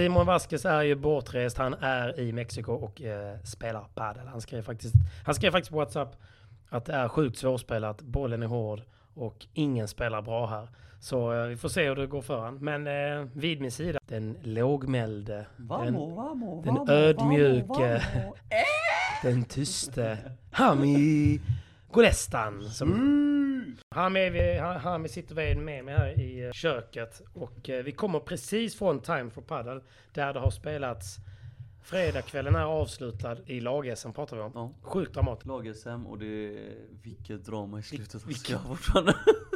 Simon Vasquez är ju bortrest. Han är i Mexiko och eh, spelar padel. Han skrev, faktiskt, han skrev faktiskt på WhatsApp att det är sjukt svårspelat. Bollen är hård och ingen spelar bra här. Så eh, vi får se hur det går för han. Men eh, vid min sida, den lågmälde, den, den ödmjuke, den tyste Hami Golestan. Som, Hami, sitter vid med mig här i eh, köket och eh, vi kommer precis från Time for Paddle där det har spelats Fredagskvällen är avslutad i lag-SM pratar vi om. Ja. Sjukt dramatiskt. Lag-SM och det är vilket drama i slutet. vilket- fortfarande.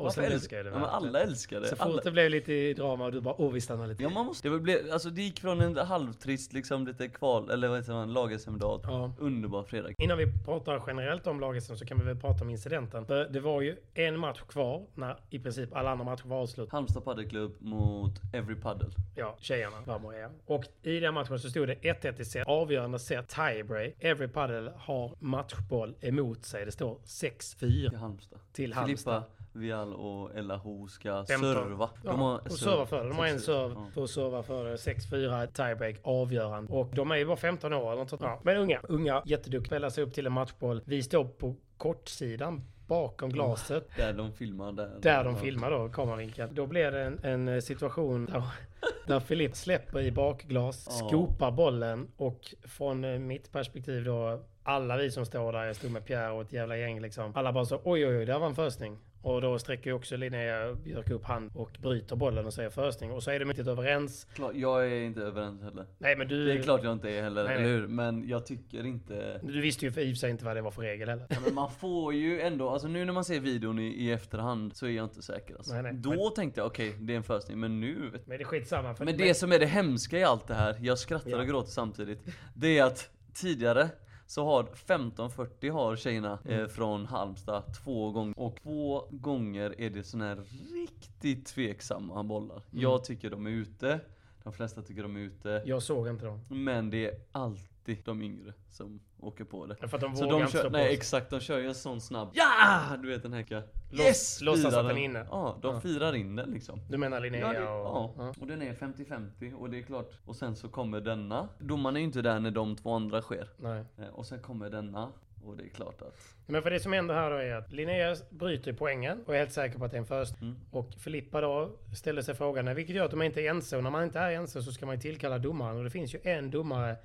Och Varför älskar- jag det. Ja, men alla älskar det. Så fort Alla. det blev lite drama och du bara åh vi stannar lite. Ja man måste, det, blev, alltså det gick från en halvtrist liksom lite kval, eller vad heter man, lag-SM-dag. Ja. Underbar fredag. Innan vi pratar generellt om laget så kan vi väl prata om incidenten. För det var ju en match kvar när i princip alla andra matcher var avslutade. Halmstad padelklubb mot Every Paddle. Ja, tjejerna var med. ja. Och i den matchen så stod det 1-1 i set. Avgörande set, tiebreak. Every paddle har matchboll emot sig. Det står 6-4 till Halmstad. till Halmstad. Filippa, Vial och Ella Ho ska 15. serva. Ja, och serva för det. De har en serv ja. att serva för det. 6-4 tiebreak avgörande. Och de är ju bara 15 år eller något. Ja, men unga. Unga, jätteduktiga. Spelar sig upp till en matchboll. Vi står på kortsidan bakom glaset. Där de filmar där. Där de filmar då, kameravinkeln. Då blir det en, en eh, situation där, där Filip släpper i bakglas, Ja. skopar bollen och från eh, mitt perspektiv då, alla vi som står där, jag stod med Pierre och ett jävla gäng liksom. Alla bara så oj oj oj, där var en försning. Och då sträcker ju också Linnea Björk upp hand och bryter bollen och säger försning. Och så är de inte överens. Klart, jag är inte överens heller. Nej men du... Det är klart jag inte är heller, Nej, eller hur? Men jag tycker inte... Du visste ju för i sig inte vad det var för regel heller. Ja, men man får ju ändå, alltså nu när man ser videon i, i efterhand så är jag inte säker alltså. Nej, nej. Då Men- tänkte jag okej, det är en försning, men nu Men det är skitsamma. För Men det som är det hemska i allt det här, jag skrattar Ja. och gråter samtidigt. Det är att tidigare så har 1540 har tjejerna Mm. eh, från Halmstad två gånger. Och två gånger är det såna här riktigt tveksamma bollar. Mm. Jag tycker de är ute. De flesta tycker de är ute. Jag såg inte dem. Men det är alltid de yngre som åker på det. För att de Så vågar de inte kör, stå på nej sig. exakt, de kör ju en sån snabb Ja! Du vet den här ka- Låts- låtsas att den är inne. Ja, de Ja. firar in den liksom. Du menar Linnea Ja, det, och... ja. och den är 50-50 och det är klart. Och sen så kommer denna. Domaren är ju inte där när de två andra sker. Nej. Eh, Och sen kommer denna. Och det är klart att... Men för det som händer här då är att Linnea bryter poängen och är helt säker på att det är en först. Mm. Och Filippa då ställer sig frågan, vilket gör att de inte är ense. Och när man inte är ense så ska man ju tillkalla domaren. Och det finns ju en domare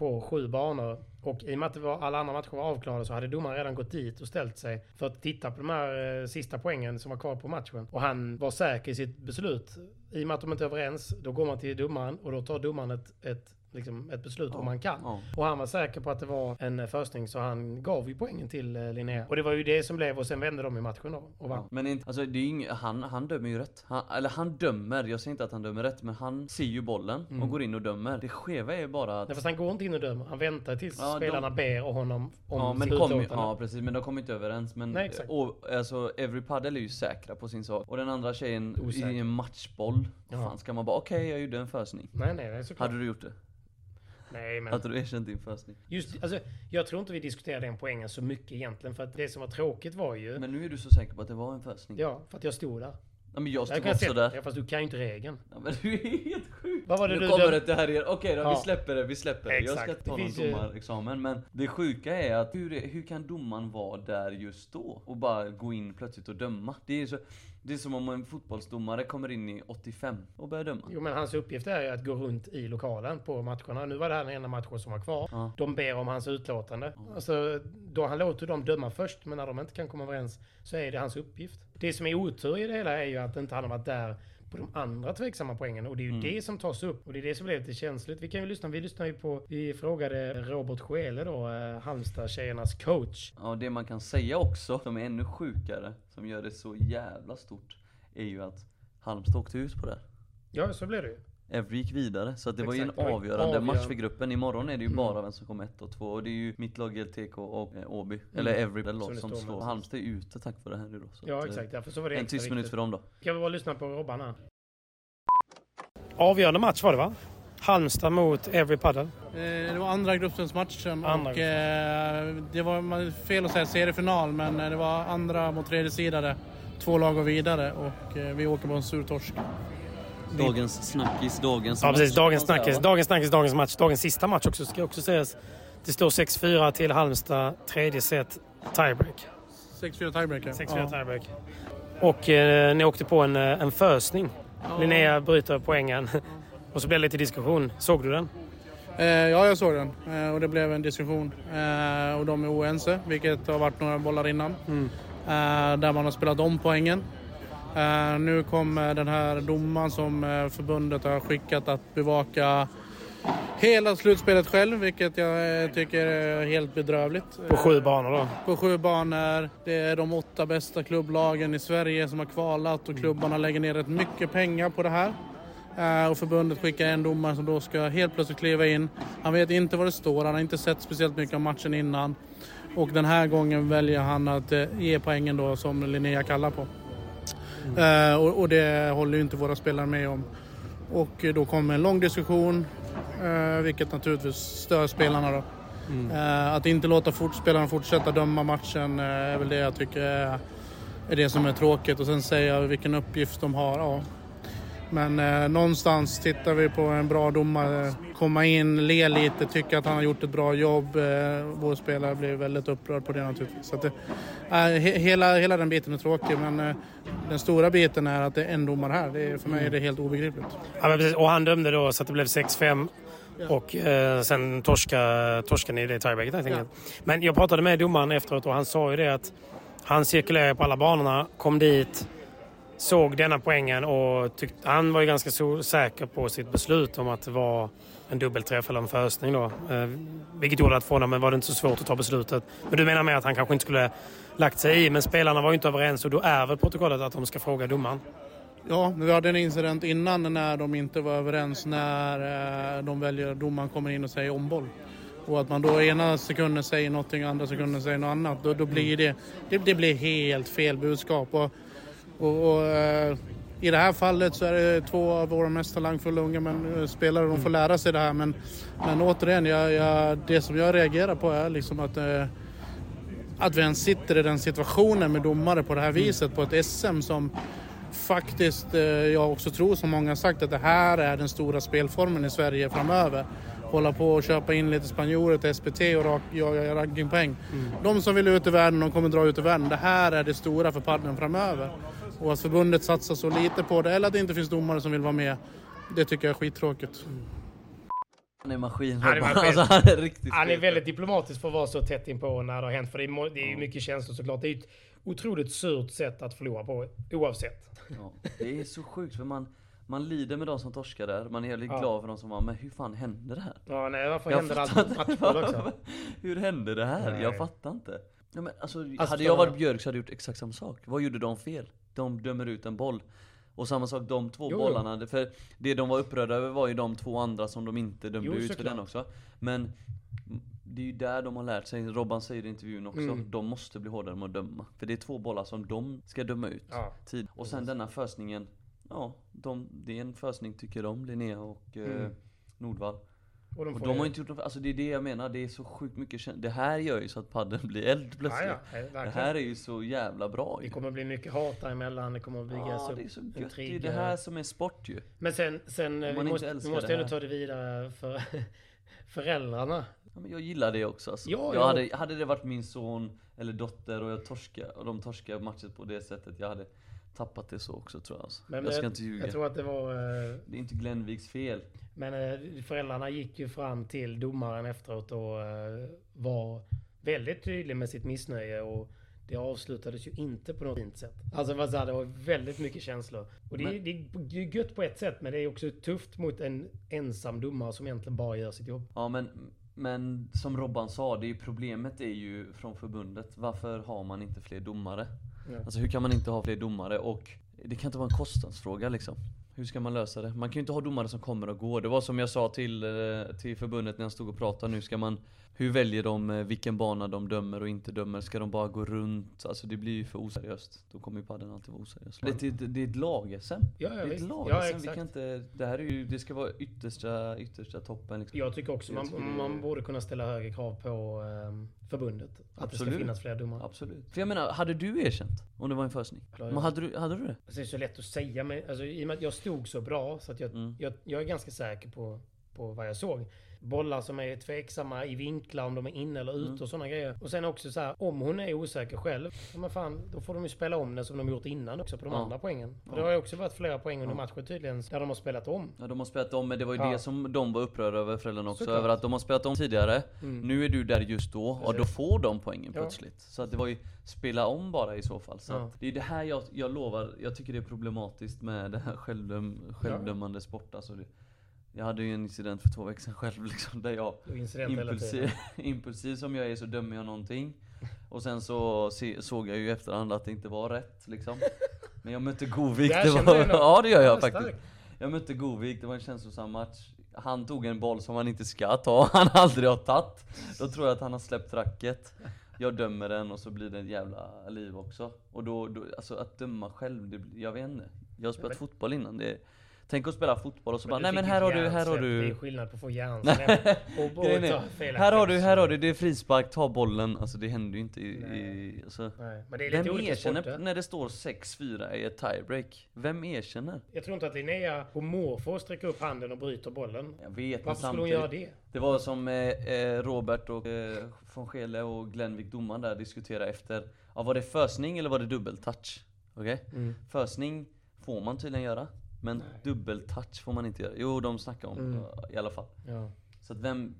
på sju banor. Och i och med att det var, alla andra matcher var avklarade så hade domaren redan gått dit och ställt sig för att titta på de här eh, sista poängen som var kvar på matchen. Och han var säker i sitt beslut. I och med att de inte är överens, då går man till domaren och då tar domaren ett, ett, liksom ett beslut om man kan. Ja. Och han var säker på att det var en eh, förstning så han gav ju poängen till eh, Linnea. Och det var ju det som blev och sen vände de i matchen då och vann. Ja. Men inte, alltså det är ju ing, han, han dömer ju rätt. Han, eller han dömer, jag säger inte att han dömer rätt, men han ser ju bollen och går in och dömer. Det skeva är bara att... Nej, fast han går inte in och dömer. Han väntar tills Ja, de- spelarna ber och honom om Ja men, sitt kom, ju- ja precis, men de kommer inte överens. Men, Nej, exakt. och, alltså, Every Paddle är ju säkra på sin sak. Och den andra tjejen Osäker. i en matchboll. Ja. Fan ska man bara okej jag gjorde en försning. Nej, nej, nej såklart. Hade du gjort det? Nej, men... Att du erkänt din fösning. Just, alltså, jag tror inte vi diskuterade den poängen så mycket egentligen. För att det som var tråkigt var ju... Men nu är du så säker på att det var en fösning? Ja, för att jag stod där. Ja, men jag Jag stod kan också där. ja, fast du kan ju inte regeln. Ja, men du är helt sjuk. Vad var det nu du kommer det här igen. Okej då, Ja. vi släpper det, vi släpper det. Jag ska ta någon ju- domarexamen. Men det sjuka är att hur, är- hur kan domaren vara där just då? Och bara gå in plötsligt och döma? Det är, så, det är som om en fotbollsdomare kommer in i 85 och börjar döma. Jo, men hans uppgift är ju att gå runt i lokalen på matcherna. Nu var det här den enda matchen som var kvar. Ja. De ber om hans utlåtande. Alltså, då han låter dem döma först, men när de inte kan komma överens så är det hans uppgift. Det som är otur i det hela är ju att inte han har varit där på de andra tveksamma poängen. Och det är ju Mm. det som tas upp. Och det är det som blir lite känsligt. Vi kan ju lyssna. Vi lyssnar ju på... Vi frågade Robert Schele då, eh, Halmstad-tjejernas coach. Ja, det man kan säga också, som är ännu sjukare, som gör det så jävla stort, är ju att Halmstad åkte ut på det. Ja, så blir det ju. Evry gick vidare, så att det var ju en Exakt, var ju avgörande avgörande. Mm. match för gruppen. Imorgon är det ju bara vem som kommer ett och två. Och det är ju mitt lag LTK och eh, Åby. Eller Evry eller Mm. Som som står slår. Halmstad är ute tack vare det här nu då. Så Ja, att, eh, exakt. Därför så var det En tyst minut för dem då. Kan vi bara lyssna på Robban här? Avgörande match var det va? Halmstad mot Every Paddle. Eh, Det var andra gruppens matchen Andra och eh, det var fel att säga seriefinal men eh, det var andra mot tredje sidade. Två lag går vidare och eh, vi åker på en sur torsk. Dagens snackis, dagens Ja precis, dagens match. snackis, dagens snackis, dagens match. Dagens sista match också ska också sägas. Det står 6-4 till Halmstad, tredje set tiebreak. 6-4 tiebreaker. 6-4 tiebreak. Och eh, ni åkte på en, eh, en fösning. Linnea bryter poängen. Och så blev det lite diskussion. Såg du den? Eh, ja, jag såg den eh, och det blev en diskussion. Eh, och de är oense, vilket har varit några bollar innan. Eh, där man har spelat om poängen. Eh, nu kommer den här domaren som eh, förbundet har skickat att bevaka hela slutspelet själv, vilket jag eh, tycker är helt bedrövligt. På sju banor då. på sju banor. Det är de åtta bästa klubblagen i Sverige som har kvalat och klubbarna lägger ner rätt mycket pengar på det här. Eh, Och förbundet skickar en domare som då ska helt plötsligt kliva in. Han vet inte vad det står, han har inte sett speciellt mycket av matchen innan. Och den här gången väljer han att eh, ge poängen då som Linnea kallar på. Eh, Och och det håller ju inte våra spelare med om. Och då kommer en lång diskussion, eh, vilket naturligtvis stör spelarna då. Eh, Att inte låta fort, spelarna fortsätta döma matchen eh, är väl det jag tycker är, är det som är tråkigt. Och sen säga vilken uppgift de har. Ja. Men eh, någonstans tittar vi på en bra domare komma in, le lite, tycka att han har gjort ett bra jobb. Eh, vår spelare blir väldigt upprörd på det naturligtvis. Så att det, eh, he, hela, hela den biten är tråkig men eh, den stora biten är att det är en domare här. Det är, för mig är det helt obegripligt. Ja, men precis. Och han dömde då så att det blev 6-5. Och eh, sen torska, torskade ni det tiebreaket helt enkelt. Men jag pratade med domaren efteråt och han sa ju det att han cirkulerade på alla banorna, kom dit, såg denna poängen och tyckte, han var ju ganska så säker på sitt beslut om att det var en dubbelträff eller en fösning då. Eh, vilket gjorde att för honom var det inte så svårt att ta beslutet. Men du menar med att han kanske inte skulle lagt sig i, men spelarna var ju inte överens och då är väl protokollet att de ska fråga domaren. Ja, vi hade en incident innan när de inte var överens när eh, de väljer, domaren kommer in och säger omboll. Och att man då ena sekunden säger någonting, andra sekunden säger något annat. Då, då blir det, det, det blir helt fel budskap. Och, och, och eh, I det här fallet så är det två av våra mest talangfulla unga men, eh, spelare, de får lära sig det här. Men, men återigen, jag, jag, det som jag reagerar på är liksom att eh, att vi ens sitter i den situationen med domare på det här viset på ett SM som faktiskt jag också tror som många har sagt att det här är den stora spelformen i Sverige framöver. Hålla på och köpa in lite spanjorer till SPT och rak- jaga rankingpoäng. De som vill ut i världen, de kommer dra ut i världen. Det här är det stora för paddeln framöver. Och att förbundet satsar så lite på det, eller att det inte finns domare som vill vara med, det tycker jag är skittråkigt. Han är maskin. Han är maskin. Alltså, han är riktigt Han är väldigt diplomatisk för att vara så tätt inpå när det har hänt. För det är, det är mycket känslor såklart. Det är ett otroligt surt sätt att förlora på oavsett. Ja, det är så sjukt för man, man lider med de som torskar där, man är jävligt Ja. glad för de som var men hur fan hände det här? Ja, nej, varför Jag händer det alltid matchboll också? Hur hände det här? Nej. Jag fattar inte. Ja, men alltså, Alltså, hade jag varit Björk så hade jag gjort exakt samma sak. Vad gjorde de fel? De dömer ut en boll. Och samma sak de två Jo, jo. bollarna. För det de var upprörda över var ju de två andra som de inte dömde Jo, ut för såklart. den också. Men det är ju där de har lärt sig, Robban säger i intervjun också, Mm. de måste bli hårdare med att döma. För det är två bollar som de ska döma ut. Ja, tid. Och sen denna fösningen, ja, de, det är en fösning tycker de, Linnea och eh, Mm. Nordvall. Och de Och de har inte gjort något, alltså det är det jag menar, det är så sjukt mycket känd- Det här gör ju så att padden blir eld plötsligt. Ja, ja, verkligen. det här är ju så jävla bra Det ju. kommer bli mycket hat däremellan, det kommer att byggas Ja, upp det är så gött. Det är det här som är sport ju. Men sen, sen eh, vi måste, vi måste det ändå ta det vidare för föräldrarna. Ja, men jag gillar det också alltså. Ja, jag ja. hade, hade det varit min son eller dotter och jag torskar och de torskar matchen på det sättet, jag hade tappat det så också tror jag alltså. Men jag ska jag, inte ljuga. jag tror att det var... eh, Det är inte Glenviks fel. Men eh, föräldrarna gick ju fram till domaren efteråt och eh, var väldigt tydlig med sitt missnöje och det avslutades ju inte på något fint sätt. Alltså vad det var väldigt mycket känslor. Och det, Men- det är gött på ett sätt men det är också tufft mot en ensam domare som egentligen bara gör sitt jobb. Ja men, men som Robban sa, det är problemet är ju från förbundet. Varför har man inte fler domare? Ja. Alltså hur kan man inte ha fler domare? Och det kan inte vara en kostnadsfråga liksom. Hur ska man lösa det? Man kan ju inte ha domare som kommer och går. Det var som jag sa till, eh, till förbundet när jag stod och pratade nu. Ska man, hur väljer de eh, vilken bana de dömer och inte dömer? Ska de bara gå runt? Alltså det blir ju för oseriöst. Då kommer ju padden alltid vara oseriös. Det, det, det är ett lag-SM. Ja, ja, det är ett lag Ja, Vi kan inte, det här är ju, det ska vara yttersta, yttersta toppen liksom. Jag tycker också Jag tycker man, det- man borde kunna ställa högre krav på eh, förbundet. Att det ska Absolut. finnas fler domare. Absolut. För jag menar, hade du erkänt om det var en försning? Ja, ja. Men hade du, hade du det? Alltså, det är så lätt att säga men alltså, i och med att jag stod så bra så att jag, Mm. jag, jag är ganska säker på, på vad jag såg. Bollar som är tveksamma i vinklar om de är inne eller ute Mm. och sådana grejer. Och sen också så här, om hon är osäker själv, men fan, då får de ju spela om den som de gjort innan också på de Ja. andra poängen. För Ja. det har ju också varit flera poäng under Ja. matchen tydligen, där de har spelat om. Ja de har spelat om, men det var ju det som de var upprörda över föräldrarna också. Såklart. Över att de har spelat om tidigare, Mm. nu är du där just då, och då får de poängen plötsligt. Så att det var ju spela om bara i så fall. Så att det är det här jag, jag lovar, jag tycker det är problematiskt med det här självdöm, självdömande sport. Alltså det, jag hade ju en incident för två veckor sedan själv liksom, där jag impulsiv, impulsiv som jag är så dömer jag någonting. Och sen så se, såg jag ju i efterhand att det inte var rätt liksom. Men jag mötte Govik, det känner var, ändå- ja det gör jag Ja, faktiskt. starkt. Jag mötte Govik, det var en känslosam match. Han tog en boll som han inte ska ta, han aldrig har tagit. Då tror jag att han har släppt racket. Jag dömer den och så blir det ett jävla liv också. Och då, då alltså att döma själv, det, jag vet inte. Jag har spelat fotboll innan. Det, tänk att spela fotboll och så bara, du nej men här har du, här har du. Det är skillnad på att få hjärnsläpp och, och ta fel här har du, här har du, det är frispark, ta bollen. Alltså det händer ju inte i... i alltså. Nej, men det är lite Vem erkänner sporter. när det står 6-4 i ett tiebreak? Vem erkänner? Jag tror inte att Linnea på måfå sträcker upp handen och bryter bollen. Jag vet Varför men skulle hon göra det? Det var som eh, eh, Robert och eh, von Schele och Glenvik domaren där diskuterade efter. Ja, var det fösning eller var det dubbeltouch? Okej? Mm. Fösning får man tydligen göra. Men dubbeltouch får man inte göra. Jo, de snackar om Mm. eh, i alla fall. Ja. Så att vem,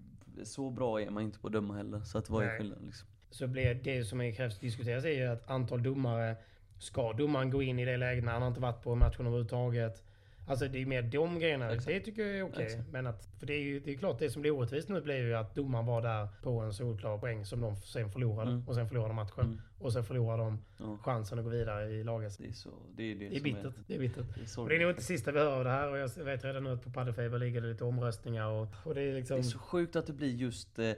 så bra är man inte på att döma heller. Så att vad är Nej. skillnaden liksom? Så blir det som är krävs diskuteras är ju att antal domare. Ska domaren gå in i det läget när han har inte varit på matchen överhuvudtaget? Alltså det är mer de grejerna. Exakt. Det tycker jag är okej. Exakt. Men att, för det är ju det är klart, det som blir orättvist nu blir ju att domaren var där på en solklar poäng som de sen förlorade. Mm. Och sen förlorade matchen. Mm. Och sen förlorade de Ja. chansen att gå vidare i laget. Det är så, det är det, Det är bittert. Det är bittert. det är det är nog inte sista vi hör av det här och jag vet redan nu att på Paddelfeber ligger det lite omröstningar och, och det är liksom... Det är så sjukt att det blir just, eh,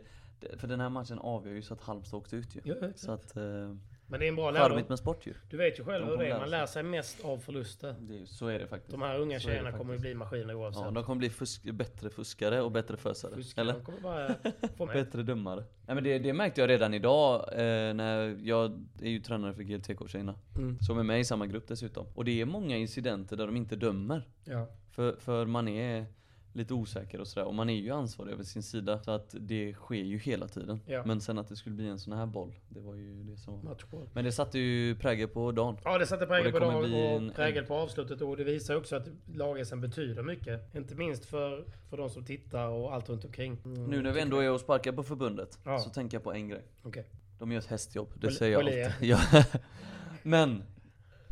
för den här matchen avgör ju så att Halmstad åkte ut ju. Ja. Så att, eh, Men det är en bra lärdom. med sport ju. Du vet ju själv De hur det är. Man lär sig mest av förluster. Det så är det faktiskt. De här unga Så tjejerna kommer ju bli maskiner oavsett. Ja, de kommer bli fusk, bättre fuskare och bättre fösare. Fuskare, Eller? De kommer bara få med. Bättre dömare. Nej men det, det märkte jag redan idag eh, när jag är ju tränare för GLTK-tjejerna. Mm. Som är med i samma grupp dessutom. Och det är många incidenter där de inte dömer. Ja. För, för man är lite osäker och sådär. Och man är ju ansvarig över sin sida. Så att det sker ju hela tiden. Ja. Men sen att det skulle bli en sån här boll. Det var ju det som var. Matchboll. Men det satte ju prägel på dagen. Ja, det satte prägel på dagen och en- prägel på avslutet. Och det visar också att lag betyder mycket. Inte minst för, för de som tittar och allt runt omkring. Mm, Nu när vi ändå är och sparkar på förbundet. Ja. Så tänker jag på en grej. Okej. De gör ett hästjobb, det Håll- säger jag alltid. Ja. Men,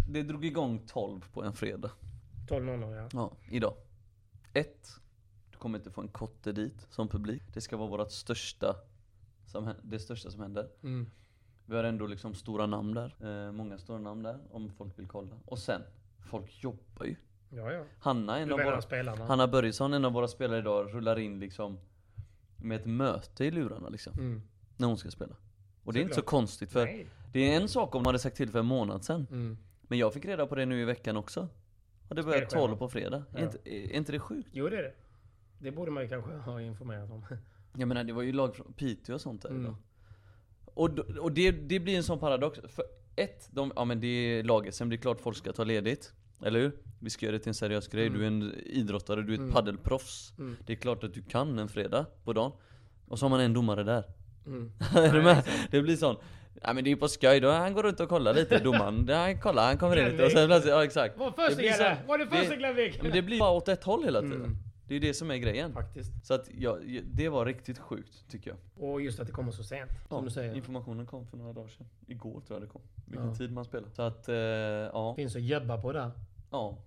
det drog igång 12 på en fredag. 12.00 ja. Ja, idag. Ett, Du kommer inte få en kotte dit som publik. Det ska vara vårt största, som, det största som händer. Mm. Vi har ändå liksom stora namn där. Eh, många stora namn där, om folk vill kolla. Och sen, folk jobbar ju. Ja, ja. Hanna, en Du av våra, spelarna? Hanna Börjesson, en av våra spelare idag, rullar in liksom med ett möte i lurarna liksom. Mm. När hon ska spela. Och det är inte så konstigt för Nej. det är en sak om man hade sagt till för en månad sedan. Mm. Men jag fick reda på det nu i veckan också. Och det börjar Spelschema. 12 på fredag. Ja. Är, inte, är inte det sjukt? Jo, det är det. Det borde man ju kanske ha informerat om. Jag menar det var ju lag från Piteå och sånt där Mm. idag. Och, då- och det, det blir en sån paradox. För ett, de, ja men det är laget, sen det klart folk ska ta ledigt. Eller hur? Vi ska göra det till en seriös grej. Mm. Du är en idrottare, du är ett Mm. paddelproffs. Mm. Det är klart att du kan en fredag på dagen. Och så har man en domare där. Mm. är du med? Det blir sån Ja men det är ju på skoj då, han går runt och kollar lite domaren. Ja, kolla han kommer in lite och sen plötsligt, ja exakt. Var Det så-! Var det första Glenvik? Ja, Men det blir bara åt ett håll hela tiden. Det är ju det som är grejen. Faktiskt. Så att ja, det var riktigt sjukt tycker jag. Och just att det kommer så sent. Som du säger. Informationen kom för några dagar sedan. Igår tror jag det kom. Vilken Ja. tid man spelar. Så att, eh, ja. Finns att jobba på där. ja.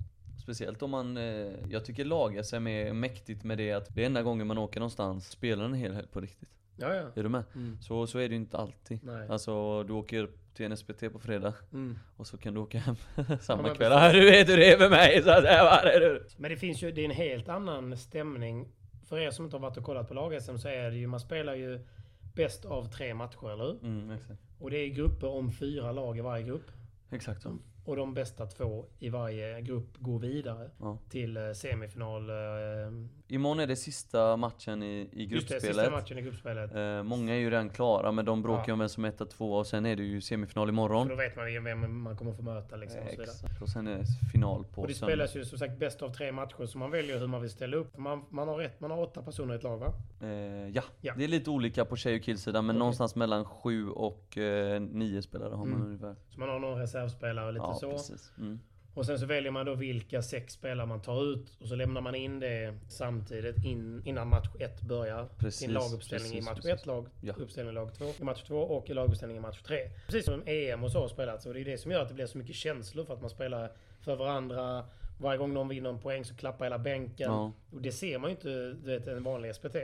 Speciellt om man, eh, jag tycker lag-SM är mäktigt med det att det är enda gången man åker någonstans spelar en hel helg på riktigt. Ja, ja. Är du med? Mm. Så, så är det ju inte alltid. Nej. Alltså du åker till en SPT på fredag Mm. och så kan du åka hem samma men kväll. Ja, du vet hur det är med mig! Så att, är det? Men det finns ju, det är en helt annan stämning. För er som inte har varit och kollat på lag-SM så är det ju, man spelar ju bäst av tre matcher, eller hur? Mm, exakt. Och det är grupper om fyra lag i varje grupp. Exakt så. Och de bästa två i varje grupp går vidare Ja. till eh, semifinal. Eh, Imorgon är det sista matchen i, i Just det, gruppspelet. sista matchen i gruppspelet. Eh, många är ju redan klara men de bråkar Ja. om vem som är etta, tvåa och sen är det ju semifinal imorgon. då vet man ju vem man kommer få möta liksom och så vidare. Exakt. Och sen är det final på Och det söndag. spelas ju som sagt bäst av tre matcher så man väljer hur man vill ställa upp. Man, man, har, rätt, man har åtta personer i ett lag va? Eh, ja. Ja. det är lite olika på tjej och killsidan men Okej. någonstans mellan sju och eh, nio spelare har man Mm. ungefär. Så man har någon reservspelare och lite ja, så. precis. Mm. Och sen så väljer man då vilka sex spelare man tar ut. Och så lämnar man in det samtidigt in, innan match ett börjar. Precis, Sin laguppställning precis, i match precis. ett, lag, Ja. uppställning i lag två, i match två och i laguppställning i match tre. Precis som EM och så har spelats. Och det är det som gör att det blir så mycket känslor för att man spelar för varandra. Varje gång någon vinner en poäng så klappar hela bänken. Ja. Och det ser man ju inte du vet, en vanlig SPT.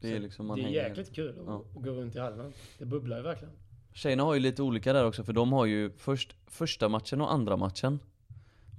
Det är liksom det är jäkligt kul att, Ja. gå runt i hallen. Det bubblar ju verkligen. Tjejerna har ju lite olika där också för de har ju först första matchen och andra matchen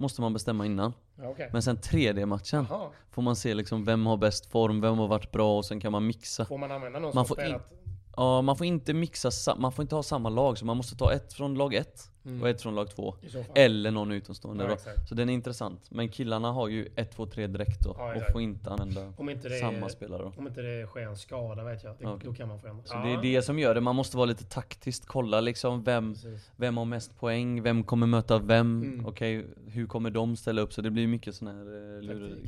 Måste man bestämma innan. Ja, okej. Men sen tredje matchen Jaha. får man se liksom vem har bäst form, vem har varit bra och sen kan man mixa. Får man använda någon Man som får spelat... Ja, man får inte mixa, man får inte ha samma lag så man måste ta ett från lag ett Mm. och ett från lag två. I så fall. Eller någon utomstående Ja. Så den är intressant. Men killarna har ju 1, 2, 3 direkt då. Ja, och får inte använda inte samma är- spelare då. Om inte det sker en skada vet jag. Det, Okej. Då kan man förändra. Så det är det som gör det, man måste vara lite taktiskt, kolla liksom vem, Precis. vem har mest poäng, vem kommer möta vem, Mm. okej hur kommer de ställa upp? Så det blir mycket sån här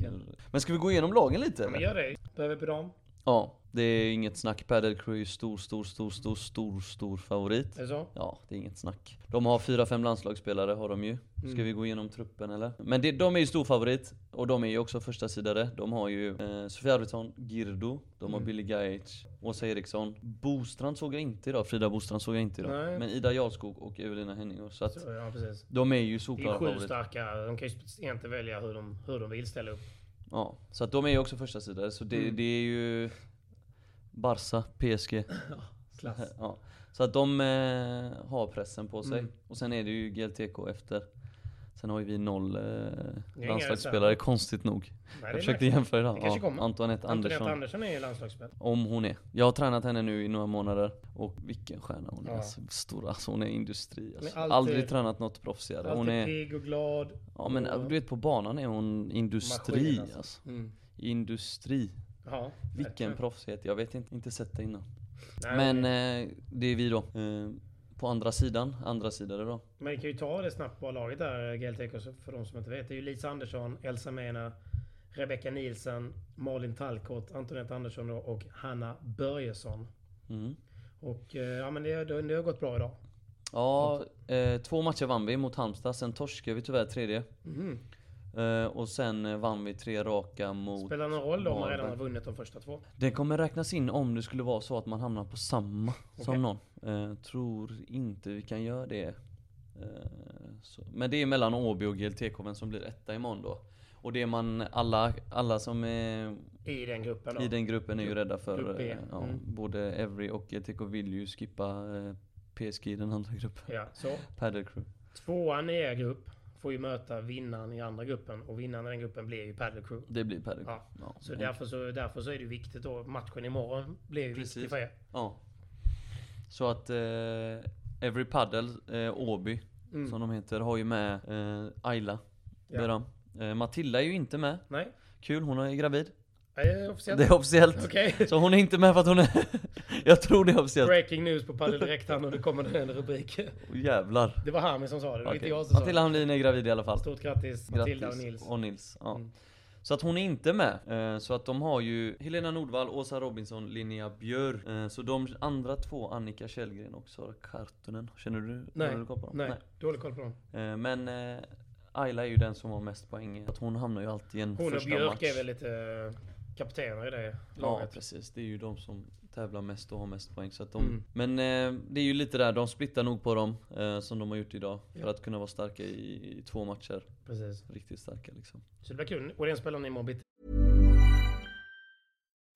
eh, Men ska vi gå igenom lagen lite Ja, men gör det. Behöver vi på dem? Ja, det är inget snack. Padel Crew är stor, stor, stor, stor, stor, stor favorit. Är det så? Ja, det är inget snack. De har fyra, fem landslagsspelare har de ju. Ska Mm. vi gå igenom truppen eller? Men det, de är ju stor favorit och de är ju också första sidare. De har ju eh, Sofia Arvidsson, Girdo, de har Mm. Billy Gaich, Åsa Eriksson. Bostrand såg jag inte idag, Frida Bostrand såg jag inte idag. Nej. Men Ida Jarlskog och Evelina Henningås. Så att så ja, de är ju Det är solklara sju favoriter. starka. De kan ju egentligen välja hur de, hur de vill ställa upp. Ja, så att de är ju också första sidare. Så det, Mm. det är ju Barca, PSG. Klass. Ja. Så att de eh, har pressen på sig. Mm. Och sen är det ju GLTK efter. Sen har ju vi noll eh, landslagsspelare, konstigt nog. Nej, Jag försökte märkligt. jämföra idag. Ja. Antoinette Antoinette Andersson. Andersson är ju landslagsspel. Om hon är. Jag har tränat henne nu i några månader. Och vilken stjärna hon är. Ja. Alltså, stor, alltså, hon är industri. Alltså. alltid- Aldrig tränat något proffsigare. Hon är, pigg och glad. ja men och- du vet på banan är hon industri Maskin, alltså. alltså. Mm. Industri. Ja, Vilken verkligen. proffsighet. Jag vet inte, inte sett det innan. Nej, Men det- eh, det är vi då. Eh, på andra sidan, andra sidare då. Men vi kan ju ta det snabbt på laget där, GLTK, för de som inte vet. Det är ju Lisa Andersson, Elsa Mena, Rebecca Nielsen, Malin Tallkott, Antoinette Andersson och Hanna Börjesson. Mm. Och eh, ja, men det, det, det har gått bra idag. Ja, eh, två matcher vann vi mot Halmstad, sen torskade vi tyvärr tredje. Mhm. Eh, och sen eh, vann vi tre raka mot... Spelar någon roll då om man redan har vunnit de första två? Det kommer räknas in om det skulle vara så att man hamnar på samma Okej. som någon. Eh, tror inte vi kan göra det. Eh, så. Men det är mellan Åby och GLTK vem som blir etta imorgon då. Och det är man, alla, alla som är I den gruppen då? i den gruppen är ju rädda för, eh, ja, Mm. både Every och GLTK vill ju skippa PSG i den andra gruppen. Ja, så. Padel Crew. Tvåan i er grupp får ju möta vinnaren i andra gruppen. Och vinnaren i den gruppen blir ju Padel Crew. Det blir Padel Crew. Ja. Ja. Så Ja. därför så, därför så är det viktigt då. Matchen imorgon blir ju viktig Precis. för er. Ja. Så att eh, Every Paddle, eh, Åby, Mm. som de heter, har ju med eh, Ayla Ja. Beram. Eh, Matilda är ju inte med. Nej, Kul, hon är gravid. Är det officiellt? Det är officiellt. Okej. Så hon är inte med för att hon är... jag tror det är officiellt. Breaking news på Padel Direkt här nu, det kommer en rubrik. Oh, jävlar. Det var Hami som sa det, det var Okej. inte jag som sa Matilda det. Hamlin är gravid i alla fall. Stort grattis Matilda och Nils. Och Nils. Ja. Mm. Så att hon är inte med. Eh, Så att de har ju Helena Nordvall, Åsa Robinson, Linnea Björ. Eh, Så de andra två, Annika Källgren och Sara Kartunen. Känner du? Nej, har du koll på dem? nej, dålig koll på dem. Eh, Men eh, Ayla är ju den som har mest poäng. Att hon hamnar ju alltid i en Hon och första Björk match. är väl lite eh, kaptener i det Ja laget. precis, det är ju de som tävlar mest och har mest poäng. Så att de, Mm. Men eh, det är ju lite där, de splittar nog på dem eh, som de har gjort idag. För Ja. att kunna vara starka i, i två matcher. Precis. Riktigt starka liksom. Så det blir kul. Och den spelar ni imorgon bitti.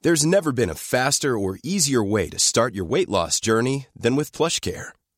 There's never been a faster or easier way to start your weight loss journey than with PlushCare.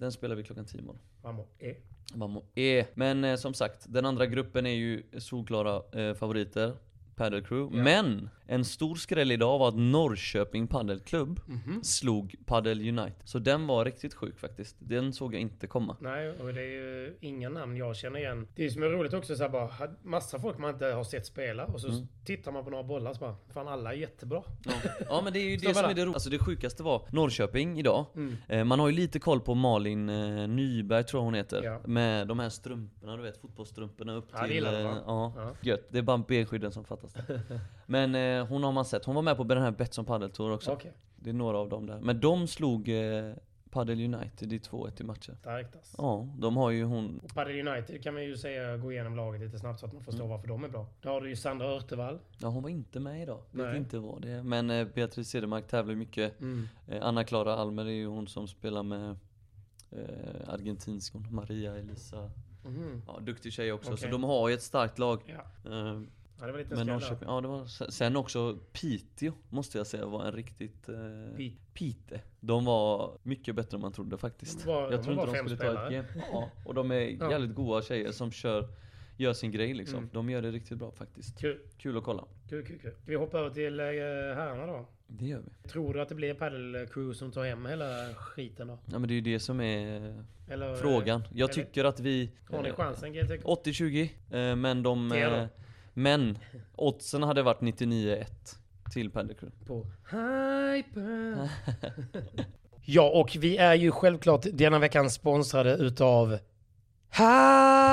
Den spelar vi klockan 10 imorgon. Vamos. Eh. Mamma är. Men eh, som sagt, den andra gruppen är ju solklara eh, favoriter. Padel Crew. Ja. Men en stor skräll idag var att Norrköping Padelklubb Mhm. slog Padel United. Så den var riktigt sjuk faktiskt. Den såg jag inte komma. Nej, och det är ju inga namn jag känner igen. Det som är roligt också så här bara, massa folk man inte har sett spela och så Mm. tittar man på några bollar så bara, fan alla är jättebra. Ja, ja men det är ju det som är det? roliga. Alltså det sjukaste var Norrköping idag. Mm. Eh, man har ju lite koll på Malin eh, Nyberg tror jag hon heter. Ja. Med de här strumporna, du vet fotbollsstrumporna upp Ja, det till... gillar eh, ja, Ja. gött. Det är bara benskydden som fattas där. Men eh, hon har man sett. Hon var med på den här Betsson Padel Tour också. Okej, Det är några av dem där. Men de slog eh, Padel United i 2-1 i matchen. starkt alltså. Ja, de har ju hon... Och Padel United kan man ju säga, gå igenom laget lite snabbt så att man förstår Mm. varför de är bra. Då har du ju Sandra Örtevall. Ja, hon var inte med idag. Vet Nej. inte vad det är. Men eh, Beatrice Cedermark tävlar ju mycket. Mm. Eh, Anna-Klara Almer är ju hon som spelar med eh, argentinsk hon, Maria Elisa. Mhm. Ja, duktig tjej också. Så Okej. de har ju ett starkt lag. Ja. Eh, ja, det var lite men. Norrköping, ja det var se- Sen också Piteå måste jag säga var en riktigt... Eh, Pite. Pite. De var mycket bättre än man trodde faktiskt. Var- jag tror inte de skulle ta ett spelare. game. Ja, och de är Ja. jävligt goa tjejer som kör, gör sin grej liksom. Mm. De gör det riktigt bra faktiskt. Kul, Kul att kolla. kul, kul, kul. Ska vi hoppa över till eh, herrarna då? Det gör vi. Tror du att det blir Padel Crew som tar hem hela skiten då? Ja men det är ju det som är Eller, frågan. Jag eller- tycker att vi... Har ni eh, chansen GLTK? 80-20, eh, men de... Men oddsen hade varit 99-1 till Paddelcrew. På Hyper. ja, och vi är ju självklart denna veckan sponsrade utav Hyper!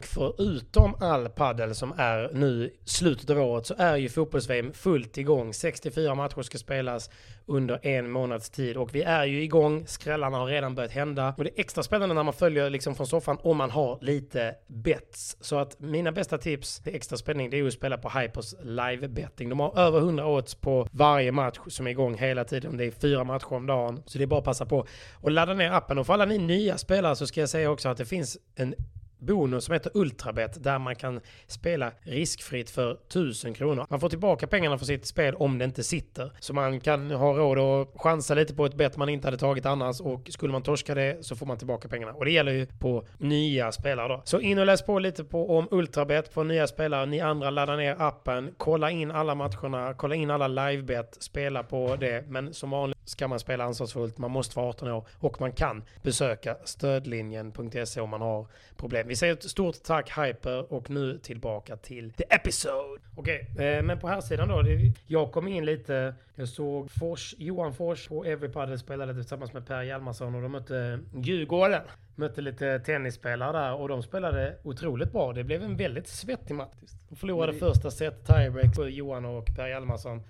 Förutom all paddel som är nu slutet av året så är ju fotbolls-VM fullt igång. 64 matcher ska spelas under en månads tid och vi är ju igång. Skrällarna har redan börjat hända och det är extra spännande när man följer liksom från soffan om man har lite bets. Så att mina bästa tips till extra spänning det är ju att spela på Hypers live betting. De har över 100 odds på varje match som är igång hela tiden. Det är fyra matcher om dagen. Så det är bara att passa på och ladda ner appen. Och för alla ni nya spelare så ska jag säga också att det finns en bonus som heter Ultrabet där man kan spela riskfritt för 1000 kronor. Man får tillbaka pengarna för sitt spel om det inte sitter. Så man kan ha råd att chansa lite på ett bet man inte hade tagit annars och skulle man torska det så får man tillbaka pengarna. Och det gäller ju på nya spelare då. Så in och läs på lite på om Ultrabet på nya spelare. Ni andra laddar ner appen, kolla in alla matcherna, kolla in alla livebet, spela på det. Men som vanligt ska man spela ansvarsfullt, man måste vara 18 år och man kan besöka stödlinjen.se om man har problem. Vi säger ett stort tack Hyper och nu tillbaka till the episode. Okej, eh, men på här sidan då. Det, jag kom in lite, jag såg Fors, Johan Fors på Everypadel spelade tillsammans med Per Hjalmarsson och de mötte Djurgården. Mötte lite tennisspelare där och de spelade otroligt bra. Det blev en väldigt svettig match. De förlorade första set tiebreak för Johan och Per Hjalmarsson. Och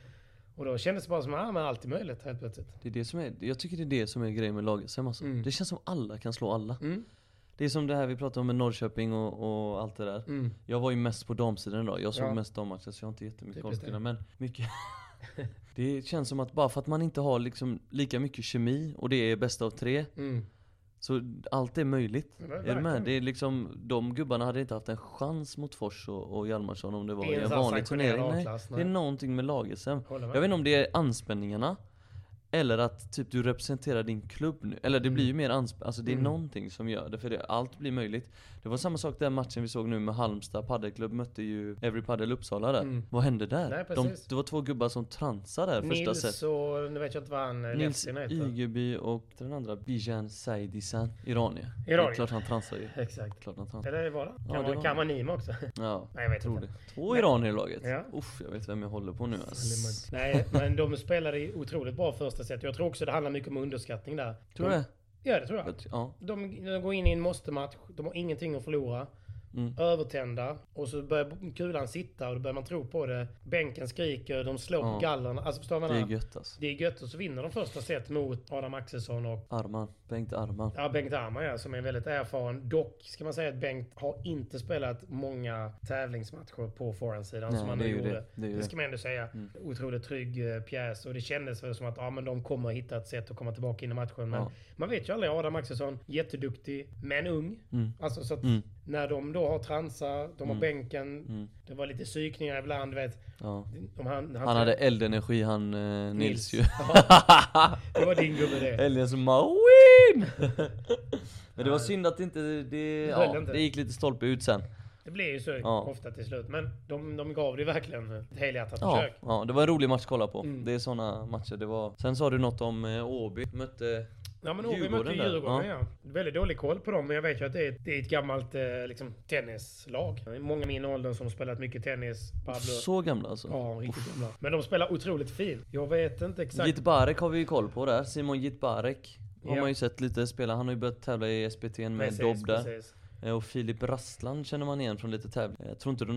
Och då kändes det bara som att ah, men allt är möjligt helt plötsligt. Det är det som är, jag tycker det är det som är grejen med lag-SM alltså. Mm. Det känns som alla kan slå alla. Mm. Det är som det här vi pratade om med Norrköping och, och allt det där. Mm. Jag var ju mest på damsidan idag, jag såg Ja. mest dammatcher så jag har inte jättemycket koll på det. det. Men mycket Det känns som att bara för att man inte har liksom lika mycket kemi och det är bästa av tre Mm. Så allt är möjligt. Ja, är du verkligen. med? Det är liksom, de gubbarna hade inte haft en chans mot Fors och, och Hjalmarsson om det var I en vanlig turnering. Nej, det är någonting med. Håller med. Jag vet inte om det är anspänningarna eller att typ du representerar din klubb nu. Eller det blir ju mer anspänning, alltså det är Mm. någonting som gör det. För det, allt blir möjligt. Det var samma sak den matchen vi såg nu med Halmstad paddelklubb mötte ju Every Padel Uppsala där. Mm. Vad hände där? Nej, De, precis. det var två gubbar som transade där första set. Nils och, nu vet jag inte vad han eh, Nils. Ygeby och den andra Bijan Saidisan, iranier. Det Iranier. är klart han transar ju. Exakt. Klart han transar. Eller var det? Ja, Kan, det vara, var kan det. vara Nima också? Ja, Nej, jag vet tror inte. det. Två iranier i laget. Ja. Uff, jag vet vem jag håller på nu. ass. Nej, men de spelade i otroligt bra första set. Jag tror också det handlar mycket om underskattning där. Tror du det? Ja, det tror jag. Jag- Ja. De, de går in i en måste-match, de har ingenting att förlora. Mm. Övertända. Och så börjar kulan sitta och då börjar man tro på det. Bänken skriker, de slår Ja. på gallerna. Alltså förstår vad Det är gött alltså. Det är gött och så vinner de första set mot Adam Axelsson och Arman, Bengt Arman. Ja, Bengt Arman ja, som är väldigt erfaren. Dock ska man säga att Bengt har inte spelat många tävlingsmatcher på forehandsidan som han nu gjorde. det. Det det. ska man ändå säga. Mm. Otroligt trygg eh, pjäs och det kändes väl som att ja, men de kommer hitta ett sätt att komma tillbaka in i matchen. Men Ja. Man vet ju aldrig. Adam Axelsson, jätteduktig, men ung. Mm. Alltså så att Mm. när de då har transar, de har Mm. bänken, Mm. det var lite psykningar ibland, vet. Ja. De, han, Han hade eldenergi han eh, Nils, ju. Ja, det var din gubbe det. Eldens Mawin! Men det var synd att inte det, Det ja, inte. det gick lite stolpe ut sen. Det blir ju så Ja. ofta till slut. Men de, de gav det verkligen ett helhjärtat Ja, försök. ja, det var en rolig match att kolla på. Mm. Det är såna matcher det var. Sen sa du något om eh, Åby, mötte... Ja men Djurgården mötte ju. Djurgården Ja. Väldigt dålig koll på dem men jag vet ju att det är, det är ett gammalt eh, liksom, tennislag. Många i min ålder som spelat mycket tennis. Pablo. Så gamla alltså. Ja, riktigt gamla. Men de spelar otroligt fint. Jag vet inte exakt. Jitbarek har vi ju koll på där. Simon Jitbarek har Ja. man ju sett lite spela. Han har ju börjat tävla i SPT med Precis, Dobb där. precis. Eh, Och Filip Rastland känner man igen från lite tävlingar. Jag tror inte det är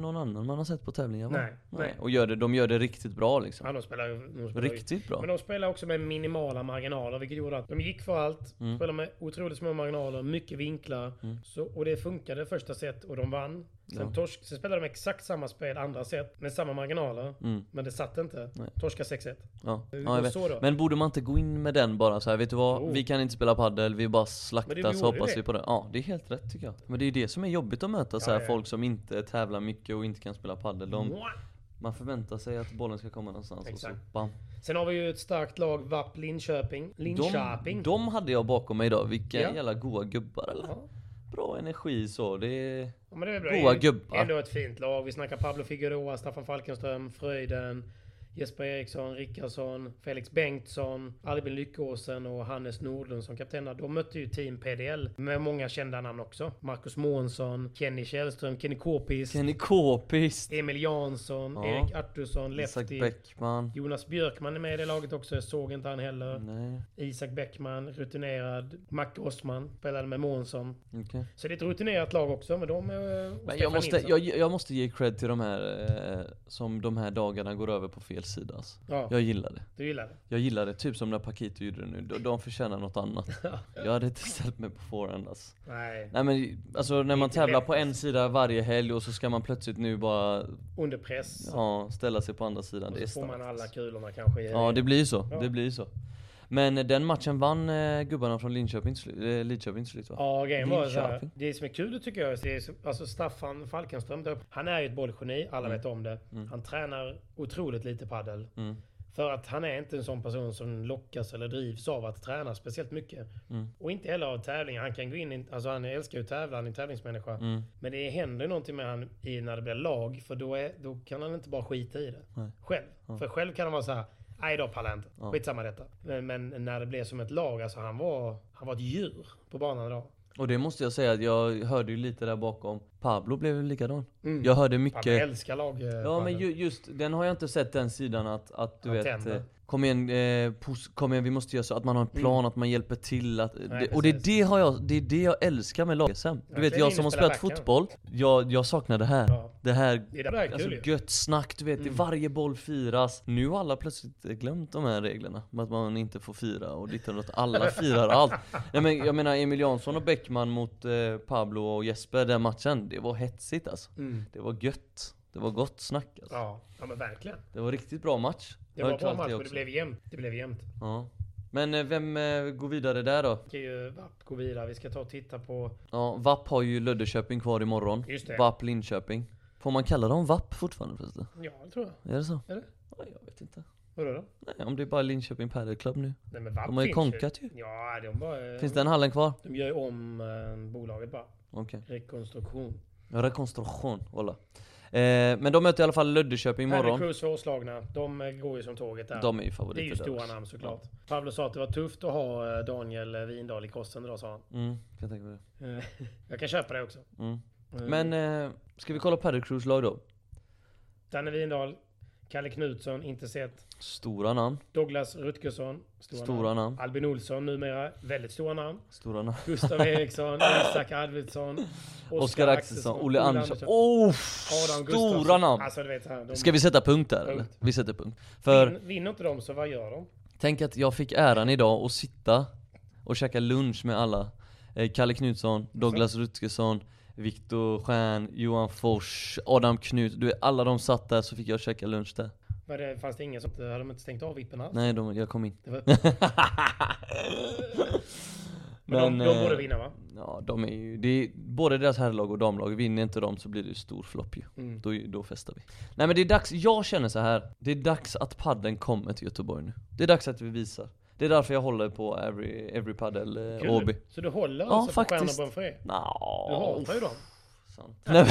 någon annan man har sett på tävlingar va? Nej, nej. Och gör det, de gör det riktigt bra liksom. Ja, de spelar, ju- de spelar ju- Riktigt bra. Men de spelar också med minimala marginaler, vilket gjorde att de gick för allt. Mm. Spelade med otroligt små marginaler, mycket vinklar. Mm. Så, och det funkade första set och de vann. Sen, Ja. torsk, sen spelade de exakt samma spel andra set med samma marginaler. Mm. Men det satt inte. Nej. Torska 6-1. Ja. Ja. Men borde man inte gå in med den bara så här, vet du vad? Jo. Vi kan inte spela paddel, vi bara slaktar det så hoppas det. vi på det. Ja, det är helt rätt tycker jag. Men det är ju det som är jobbigt att möta så här folk som inte tävlar mycket och inte kan spela paddel. De, man förväntar sig att bollen ska komma någonstans och så Exakt. bam. Sen har vi ju ett starkt lag, VAP Linköping. Linköping. De, de hade jag bakom mig idag, vilka Ja. jävla goa gubbar eller? Ja. Bra energi så, det är... Ja, det är bra. Goa gubbar. Ändå ett fint lag. Vi snackar Pablo Figueroa, Staffan Falkenström, Fröjden, Jesper Eriksson, Rickardsson, Felix Bengtsson, Albin Lyckåsen och Hannes Nordlund som kaptener. De mötte ju Team PDL med många kända namn också. Marcus Månsson, Kenny Källström, Kenny Kåpist, Kenny Kåpist, Emil Jansson, Ja. Erik Artursson, Lefty. Bäckman. Jonas Björkman är med i det laget också. Jag såg inte han heller. Nej, Isak Bäckman, rutinerad. Macke Osman spelade med Månsson. okej. Så det är ett rutinerat lag också, men de... eh, Men jag måste, jag, jag måste ge cred till de här eh, som de här dagarna går över på fel sida alltså. Ja, Jag gillar det. du gillar det? Jag gillar det, typ som när Paquito gjorde det nu. De, de förtjänar något annat. Jag hade inte ställt mig på forehand alltså. Nej. Nej men alltså när man tävlar lätt, på en alltså. sida varje helg och så ska man plötsligt nu bara Under press. ja, ställa sig på andra sidan. och Det är så får man starkt. alla kulorna kanske. Ja det blir så, Ja. det blir så. Men den matchen vann eh, gubbarna från Linköping till eh, Lidköping till slut va? Ja, grejen var så här. Det som är kul tycker jag, det är, så- alltså Staffan Falkenström, där han är ju ett bollgeni, alla vet om det. Mm. Han tränar otroligt lite paddel. Mm. För att han är inte en sån person som lockas eller drivs av att träna speciellt mycket. Mm. Och inte heller av tävlingar. Han kan gå in i, alltså han älskar ju att tävla, han är en tävlingsmänniska. Mm. Men det händer ju någonting med han i när det blir lag, för då, är, då kan han inte bara skita i det. Nej. Själv. För själv kan han vara så här. Nej då pallar jag inte. Ja. Skitsamma detta. Men, men när det blev som ett lag, alltså han var, han var ett djur på banan idag. Och det måste jag säga att jag hörde ju lite där bakom. Pablo blev ju likadan. Mm. Jag hörde mycket älskar lag. eh, Ja men ju, just den har jag inte sett den sidan att, att du Han vet tänder. Kom igen, eh, kom igen vi måste göra så att man har en Mm. plan, att man hjälper till att, Nej, det, Och det är det, har jag, det är det jag älskar med lag-SM Du vet jag som har spelat fotboll, jag, jag saknar det här. Ja. Det här Det är det här Alltså kul gött snack, du vet, Mm. varje boll firas. Nu har alla plötsligt glömt de här reglerna med att man inte får fira och ditt och alla firar allt. Nej, men Jag menar Emil Jansson och Bäckman mot eh, Pablo och Jesper den matchen, det var hetsigt alltså. Mm. Det var gött, det var gott snack alltså. Ja, ja men verkligen. Det var riktigt bra match Det var bra match och det blev jämnt. Det blev jämnt. Ja Men eh, vem eh, går vidare där då? Vi ska ju VAP gå vidare. Vi ska ta och titta på... Ja, VAP har ju Löddeköping kvar imorgon Just det. VAP Linköping Får man kalla dem VAP fortfarande förresten? Ja, det tror jag. Är det så? Är det? Ja, jag vet inte Vadå då? Nej, om det är bara Linköping Padel Club nu Nej men VAP De har ju konkat ju. Ja, de bara... Finns den hallen kvar? De gör ju om eh, bolaget bara. Okej Rekonstruktion. Rekonstruktion, voilà eh, Men de möter i alla fall Löddeköping imorgon Cruz svårslagna. De eh, går ju som tåget där. De är ju det är favoriter ju stora namn såklart. Pablo sa att det var tufft att ha eh, Daniel eh, Windahl i kosten idag sa han. Mm, kan jag tänka mig det Eh, Jag kan köpa det också. mm. Eh, Men, eh, ska vi kolla Padel Crews lag då? Danne Windahl, Kalle Knutsson, inte sett. Stora namn, Douglas Rutgersson, stora, Stora namn. Albin Olsson numera, väldigt stora namn. stora namn Gustav Eriksson, Isak Arvidsson, Oskar Axelsson, Olle Andersson, Andersson, oh, stora Gustafsson. namn! Alltså du vet, här, de, Ska vi sätta punkt där eller? Punkt. Vi sätter punkt För, Vin, vinner inte de så vad gör de? tänk att jag fick äran idag att sitta och käka lunch med alla eh, Kalle Knutsson, Douglas Rutgersson Viktor Stjärn, Johan Fors, Adam Knut, du vet alla de satt där så fick jag käka lunch där Var det, fanns det ingen som, hade de inte stängt av vippen alls? Nej, de, jag kom in Det var, men de, de eh, borde vinna va? Ja, de är ju, det är, både deras herrlag och damlag, vinner inte de så blir det stor flopp ju Mm. då, då festar vi Nej men det är dags, jag känner så här. det är dags att padden kommer till Göteborg nu Det är dags att vi visar Det är därför jag håller på Every, every Paddel eh. Åby Så du håller Ja, alltså på faktiskt. Stjärnor Bonfré? Nå, Du hatar ju dem. Nej,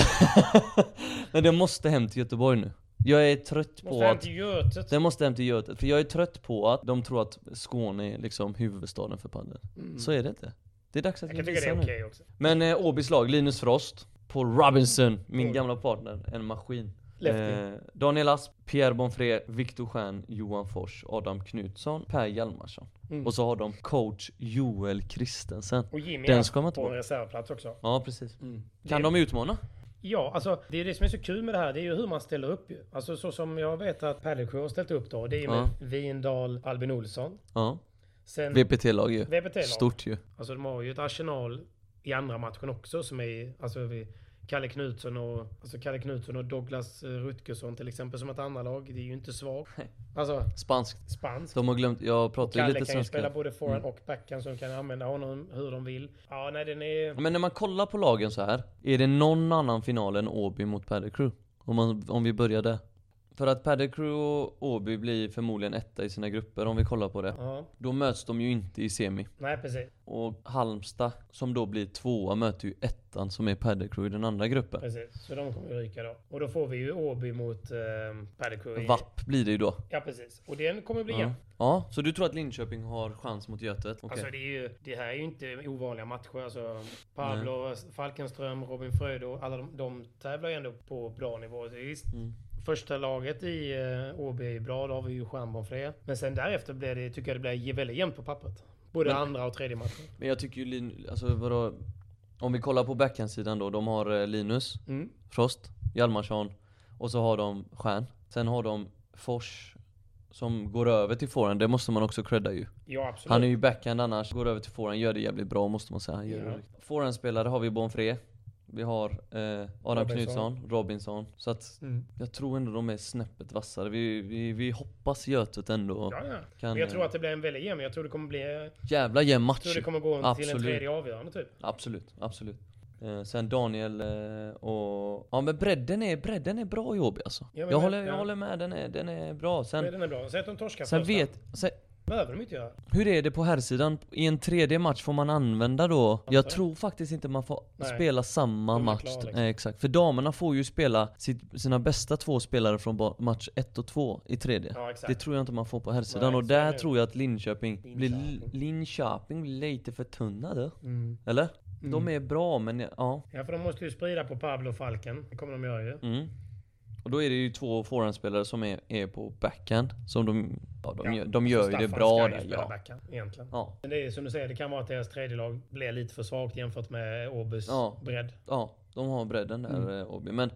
men, det måste hem till Göteborg nu Jag är trött på Måste hem att till Götet. det måste hem till Götet, för jag är trött på att de tror att Skåne är liksom huvudstaden för padel Så är det inte Det är dags att Mm. Jag vi tycka det visar är nu okej också. Men eh, Åbys lag, Linus Frost, Paul Robinson, min Mm. gamla partner, en maskin. Eh, Daniel Asp, Pierre Bonfré, Viktor Stjärn, Johan Fors, Adam Knutsson, Per Hjalmarsson Mm. Och så har de coach Joel Kristensen Och Jimmy Den ska man på ta en reservplats också. Ja precis Mm. Kan det, de utmana? Ja, alltså det är det som är så kul med det här. Det är ju hur man ställer upp ju. Alltså så som jag vet att Paddlecrew har ställt upp då. Det är ju med Ja. Vindal, Albin Olsson. Ja, Sen VPT-lag ju VPT-lag. Stort ju Alltså de har ju ett arsenal i andra matchen också som är alltså vi, Kalle Knutsson och alltså Kalle Knutsson och Douglas eh, Rutgersson till exempel som ett andra lag. Det är ju inte svagt. Alltså Spanskt spanskt. De har glömt, jag pratar ju Kalle lite kan ju spela svenska både forehand Mm. och backhand de kan använda honom hur de vill. Ja, nej den är... Men när man kollar på lagen så här Är det någon annan final än Åby mot Padel Crew? Om, man, om vi börjar där För att Padel Crew och Åby blir förmodligen etta i sina grupper om vi kollar på det Ja, Då möts de ju inte i semi nej precis. Och Halmstad, som då blir tvåa, möter ju ettan som är Padel Crew i den andra gruppen Precis. Så de kommer ju ryka då. Och då får vi ju Åby mot eh, Paddlecrew. i- VAP blir det ju då Ja, precis. Och den kommer bli ja. jämn. ja, så du tror att Linköping har chans mot Götet? Okej Alltså det, är ju, det här är ju inte ovanliga matcher. Alltså Pablo, Falkenström, Robin Frödo, alla de, de tävlar ju ändå på bra nivå. Det är visst, Mm. Första laget i uh, OB är bra, då har vi ju Stjärnborn Men sen därefter blir det, tycker jag det blir väldigt jämnt på pappret. Både Men- andra och tredje matchen. Men jag tycker ju Lin, alltså vadå Om vi kollar på backhandsidan då, de har eh, Linus Mm. Frost, Hjalmarsson och så har de Stjärn. Sen har de Fors som går över till forehand, det måste man också credda ju. Ja, absolut. Han är ju backhand annars, går över till forehand, gör det jävligt bra måste man säga. Han gör Ja. Forehandspelare har vi Bonfré, vi har eh, Adam Robinson. Knutsson, Robinson. Så att Mm. jag tror ändå de är snäppet vassare. Vi, vi, vi hoppas Götet ändå Ja, ja. kan... Men jag tror eh, att det blir en väldigt jämn. Jag tror det kommer bli... Jag Jävla jämn match tror det kommer gå till en Absolut. tredje avgörande typ. Absolut, absolut. Eh, sen Daniel eh, och... Ja men bredden är, bredden är bra i Åby alltså. Ja, jag, håller, jag ja. håller med, den är, den är bra. Sen, Den är bra. Säg att de torskar sen första. vet... Sen, behöver de inte göra. hur är det på herrsidan? I en tredje match får man använda då? Jag tror faktiskt inte man får Nej. spela samma match. klara, liksom. Nej, exakt. För damerna får ju spela sina bästa två spelare från match 1 och 2 i tredje. Ja, exakt. Det tror jag inte man får på herrsidan. Och där tror jag att Linköping, blir, Linköping. Linköping blir lite förtunnade. Mm. Eller? De är bra men ja. Ja, för de måste ju sprida på Pablo och Falken. Det kommer de göra ju. Mm. Och då är det ju två forehandspelare som är, är på backhand, som de, ja, de, Ja, gör, de gör ju det bra ska där, ja. backhand, egentligen. ja. Men det är som du säger, det kan vara att deras tredje lag blir lite för svagt jämfört med Åbys Ja. bredd. Ja, de har bredden där, Mm. eh, Åby. Men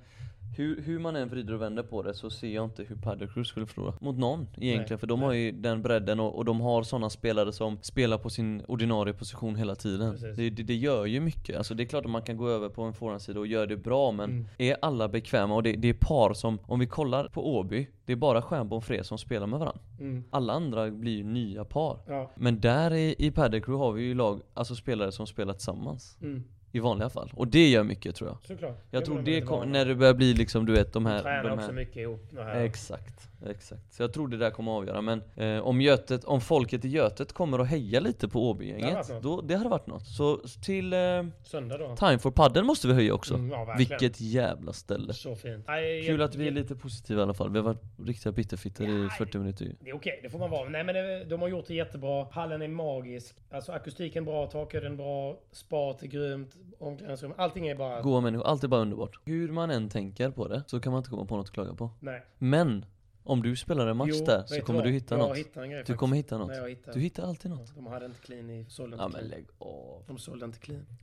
hur, hur man än vrider och vänder på det så ser jag inte hur Paddy Cruz skulle förlora mot någon egentligen. Nej, För de nej. har ju den bredden och, och de har sådana spelare som spelar på sin ordinarie position hela tiden. Det, det, det gör ju mycket. Alltså det är klart att man kan gå över på en forehandsida och göra det bra men Mm. är alla bekväma? Och det, det är par som, om vi kollar på Åby, det är bara Stjärnbo och Fred som spelar med varandra. Mm. Alla andra blir ju nya par. Ja. Men där i, i Paddy Crew har vi ju lag, alltså spelare som spelar tillsammans. Mm. I vanliga fall. Och det gör mycket tror jag. Såklart. Jag Det tror det väldigt kom, bra. när det börjar bli liksom du vet de här, tränar de också här mycket ihop. Det här. Exakt, exakt. Så jag tror det där kommer att avgöra men eh, om Götet, om folket i Götet kommer att heja lite på Det då, det hade varit något. Så till eh, Söndag då. Time for Padden måste vi höja också. Mm, ja, verkligen. Vilket jävla ställe. Så fint. Nej, Kul jag- att vi är lite positiva i alla fall. Vi har varit riktiga bitterfitter i Ja, 40 minuter. Det är okej, det får man vara. Nej men det, de har gjort det jättebra. Hallen är magisk. Alltså akustiken bra, takhöjden bra, spat är grymt, omklädningsrum. Allting är bara... Goa människor, allt är bara underbart. Hur man än tänker på det så kan man inte komma på något att klaga på. Nej. Men om du spelar en match Jo, där så kommer vad? du hitta jag något. Hittar en grej, Du faktiskt. kommer hitta något. Nej, hittar. Du hittar alltid något. De hade inte clean i, sålde inte Ja men clean. lägg av. De sålde inte clean.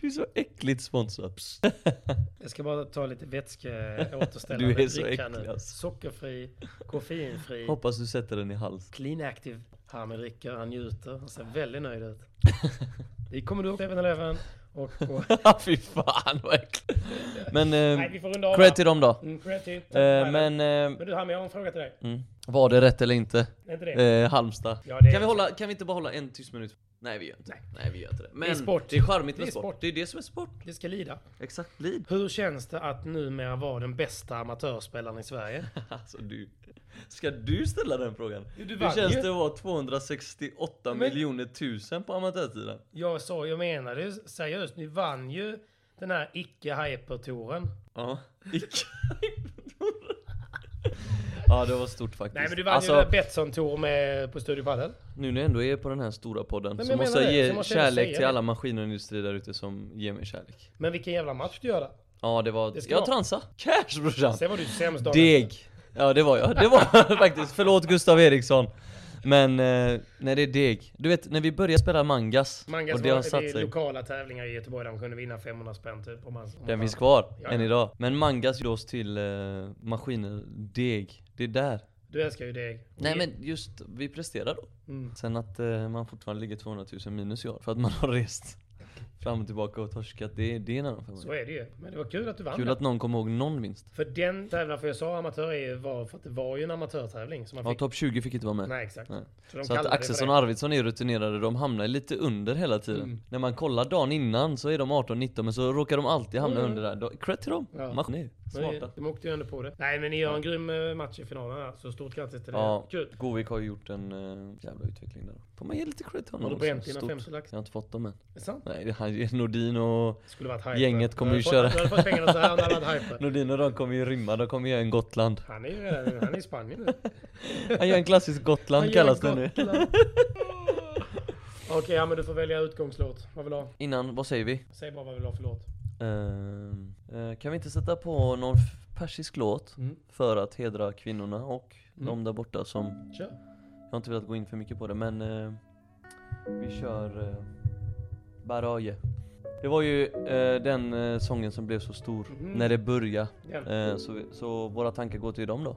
Du är så äckligt sponsrad. Jag ska bara ta lite vätskeåterställande Du är så äcklig, alltså. Sockerfri, koffeinfri, Hoppas du sätter den i hals. clean active. Harmy dricker, han njuter, han ser väldigt nöjd ut. Det kommer du ihåg 7-Eleven och på... Fy fan vad äckligt. Men Nej, eh, vi får runda av cred till dem då. Mm, cred till- Eh, men, eh, Men du Harmy, jag har en fråga till dig. mm. var det rätt eller inte? Är inte det? Eh, Halmstad. Ja, det kan, vi hålla, kan vi inte bara hålla en tyst minut? Nej vi gör inte Nej. Nej vi gör inte det. Men är sport. det är charmigt Det med är sport. sport. Det är det som är sport. Det ska lida. Exakt, lid. Hur känns det att numera vara den bästa amatörsspelaren i Sverige? Alltså du. Ska du ställa den frågan? Jo, du Hur vann känns ju. det att vara 268 Men- miljoner tusen på amatörsidan? Jag sa, jag menade ju seriöst, ni vann ju den här icke-hyper-touren. Ja. Icke- ja det var stort faktiskt. Nej men du vann alltså, ju den här Betsson-tour med på Studio Padel. Nu när jag ändå är på den här stora podden men så jag måste menar jag det, ge så måste jag kärlek säga till det. alla maskiner och industri där ute som ger mig kärlek. Men vilken jävla match du gör där. Ja det var, Det ska jag transa. Cash brorsan. Sen var du sämst dagen Deg. Ja det var jag, det var faktiskt. Förlåt Gustav Eriksson. Men eh, nej det är deg. Du vet när vi började spela Mangas, Mangas och det var, satt är sig. lokala tävlingar i Göteborg där man kunde vinna 500 spänn typ. Om man, om Den man- finns kvar, Ja, än idag. Men Mangas oss till eh, maskiner, deg. Det är där. Du älskar ju deg. Nej men just, vi presterar då. Mm. Sen att eh, man fortfarande ligger 200 000 minus i år för att man har rest fram och tillbaka och torskat, det, det är en annan femma. Så är det ju. Men det var kul att du vann Kul att någon kommer ihåg någon vinst. För den tävlingen, för jag sa amatör var för att det var ju en amatörtävling. Så man Ja, fick... topp 20 fick inte vara med. Nej exakt. Nej. Så, Så att Axelsson och Arvidsson är rutinerade, de hamnar lite under hela tiden. Mm. När man kollar dagen innan så är de 18-19 men så råkar de alltid hamna Mm. under där. Cred till dem! Ja. Maskiner, Men smarta. De åkte ju ändå på det. Nej men ni gör en grym eh, match i finalen här. Så stort grattis till det. Ja, Kul. Govik har ju gjort en uh, jävla utveckling där. Får man ge lite cred till honom Har du bränt dina Stort. 50 lax? Jag har inte fått dem än. Är det sant? Nej, är Nordin och. Gänget kommer ju köra. Nordin och de kommer ju rymma, de kommer göra en Gotland. Han är ju redan han är i Spanien nu. Han gör en klassisk Gotland Han kallas det nu. Okej, ja men du får välja utgångslåt. Vad vill du ha? Innan, vad säger vi? Säg bara vad vill du ha för låt. Eh, kan vi inte sätta på någon persisk låt Mm. för att hedra kvinnorna och Mm. de där borta som Kör. Jag har inte velat gå in för mycket på det men eh, Vi kör eh, Baraje Det var ju eh, den eh, sången som blev så stor Mhm. när det började Ja. eh, så, vi- så våra tankar går till dem då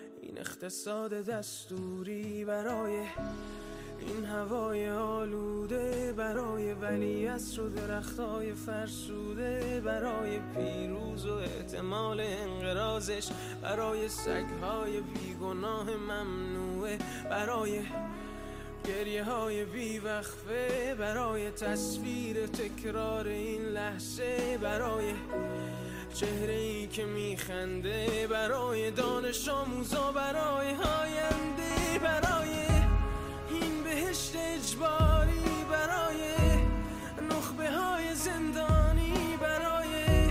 این اقتصاد دستوری برای این هوای آلوده برای ولیعصر و درختای فرسوده برای پیروز و احتمال انقرازش برای سگهای بیگناه ممنوعه برای گریه های بیوقفه برای تصویر تکرار این لحظه برای چهره ای که میخنده برای دانش آموزا برای آینده برای این بهشت اجباری برای نخبه های زندانی برای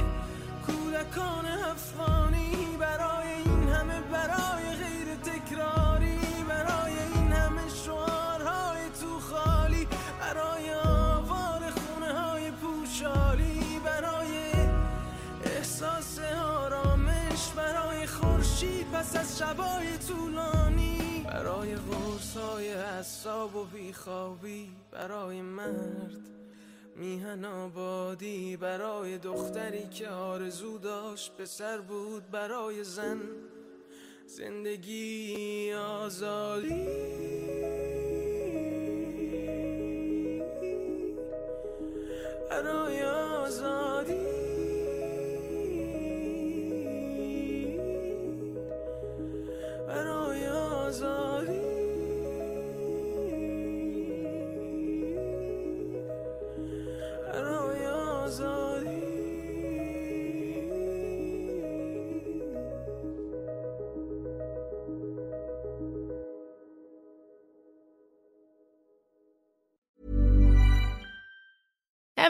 کودکان افغانی پس از شبای طولانی برای غرص های حساب و بیخوابی برای مرد میهن آبادی برای دختری که آرزو داشت پسر بود برای زن زندگی آزادی. برای آزادی.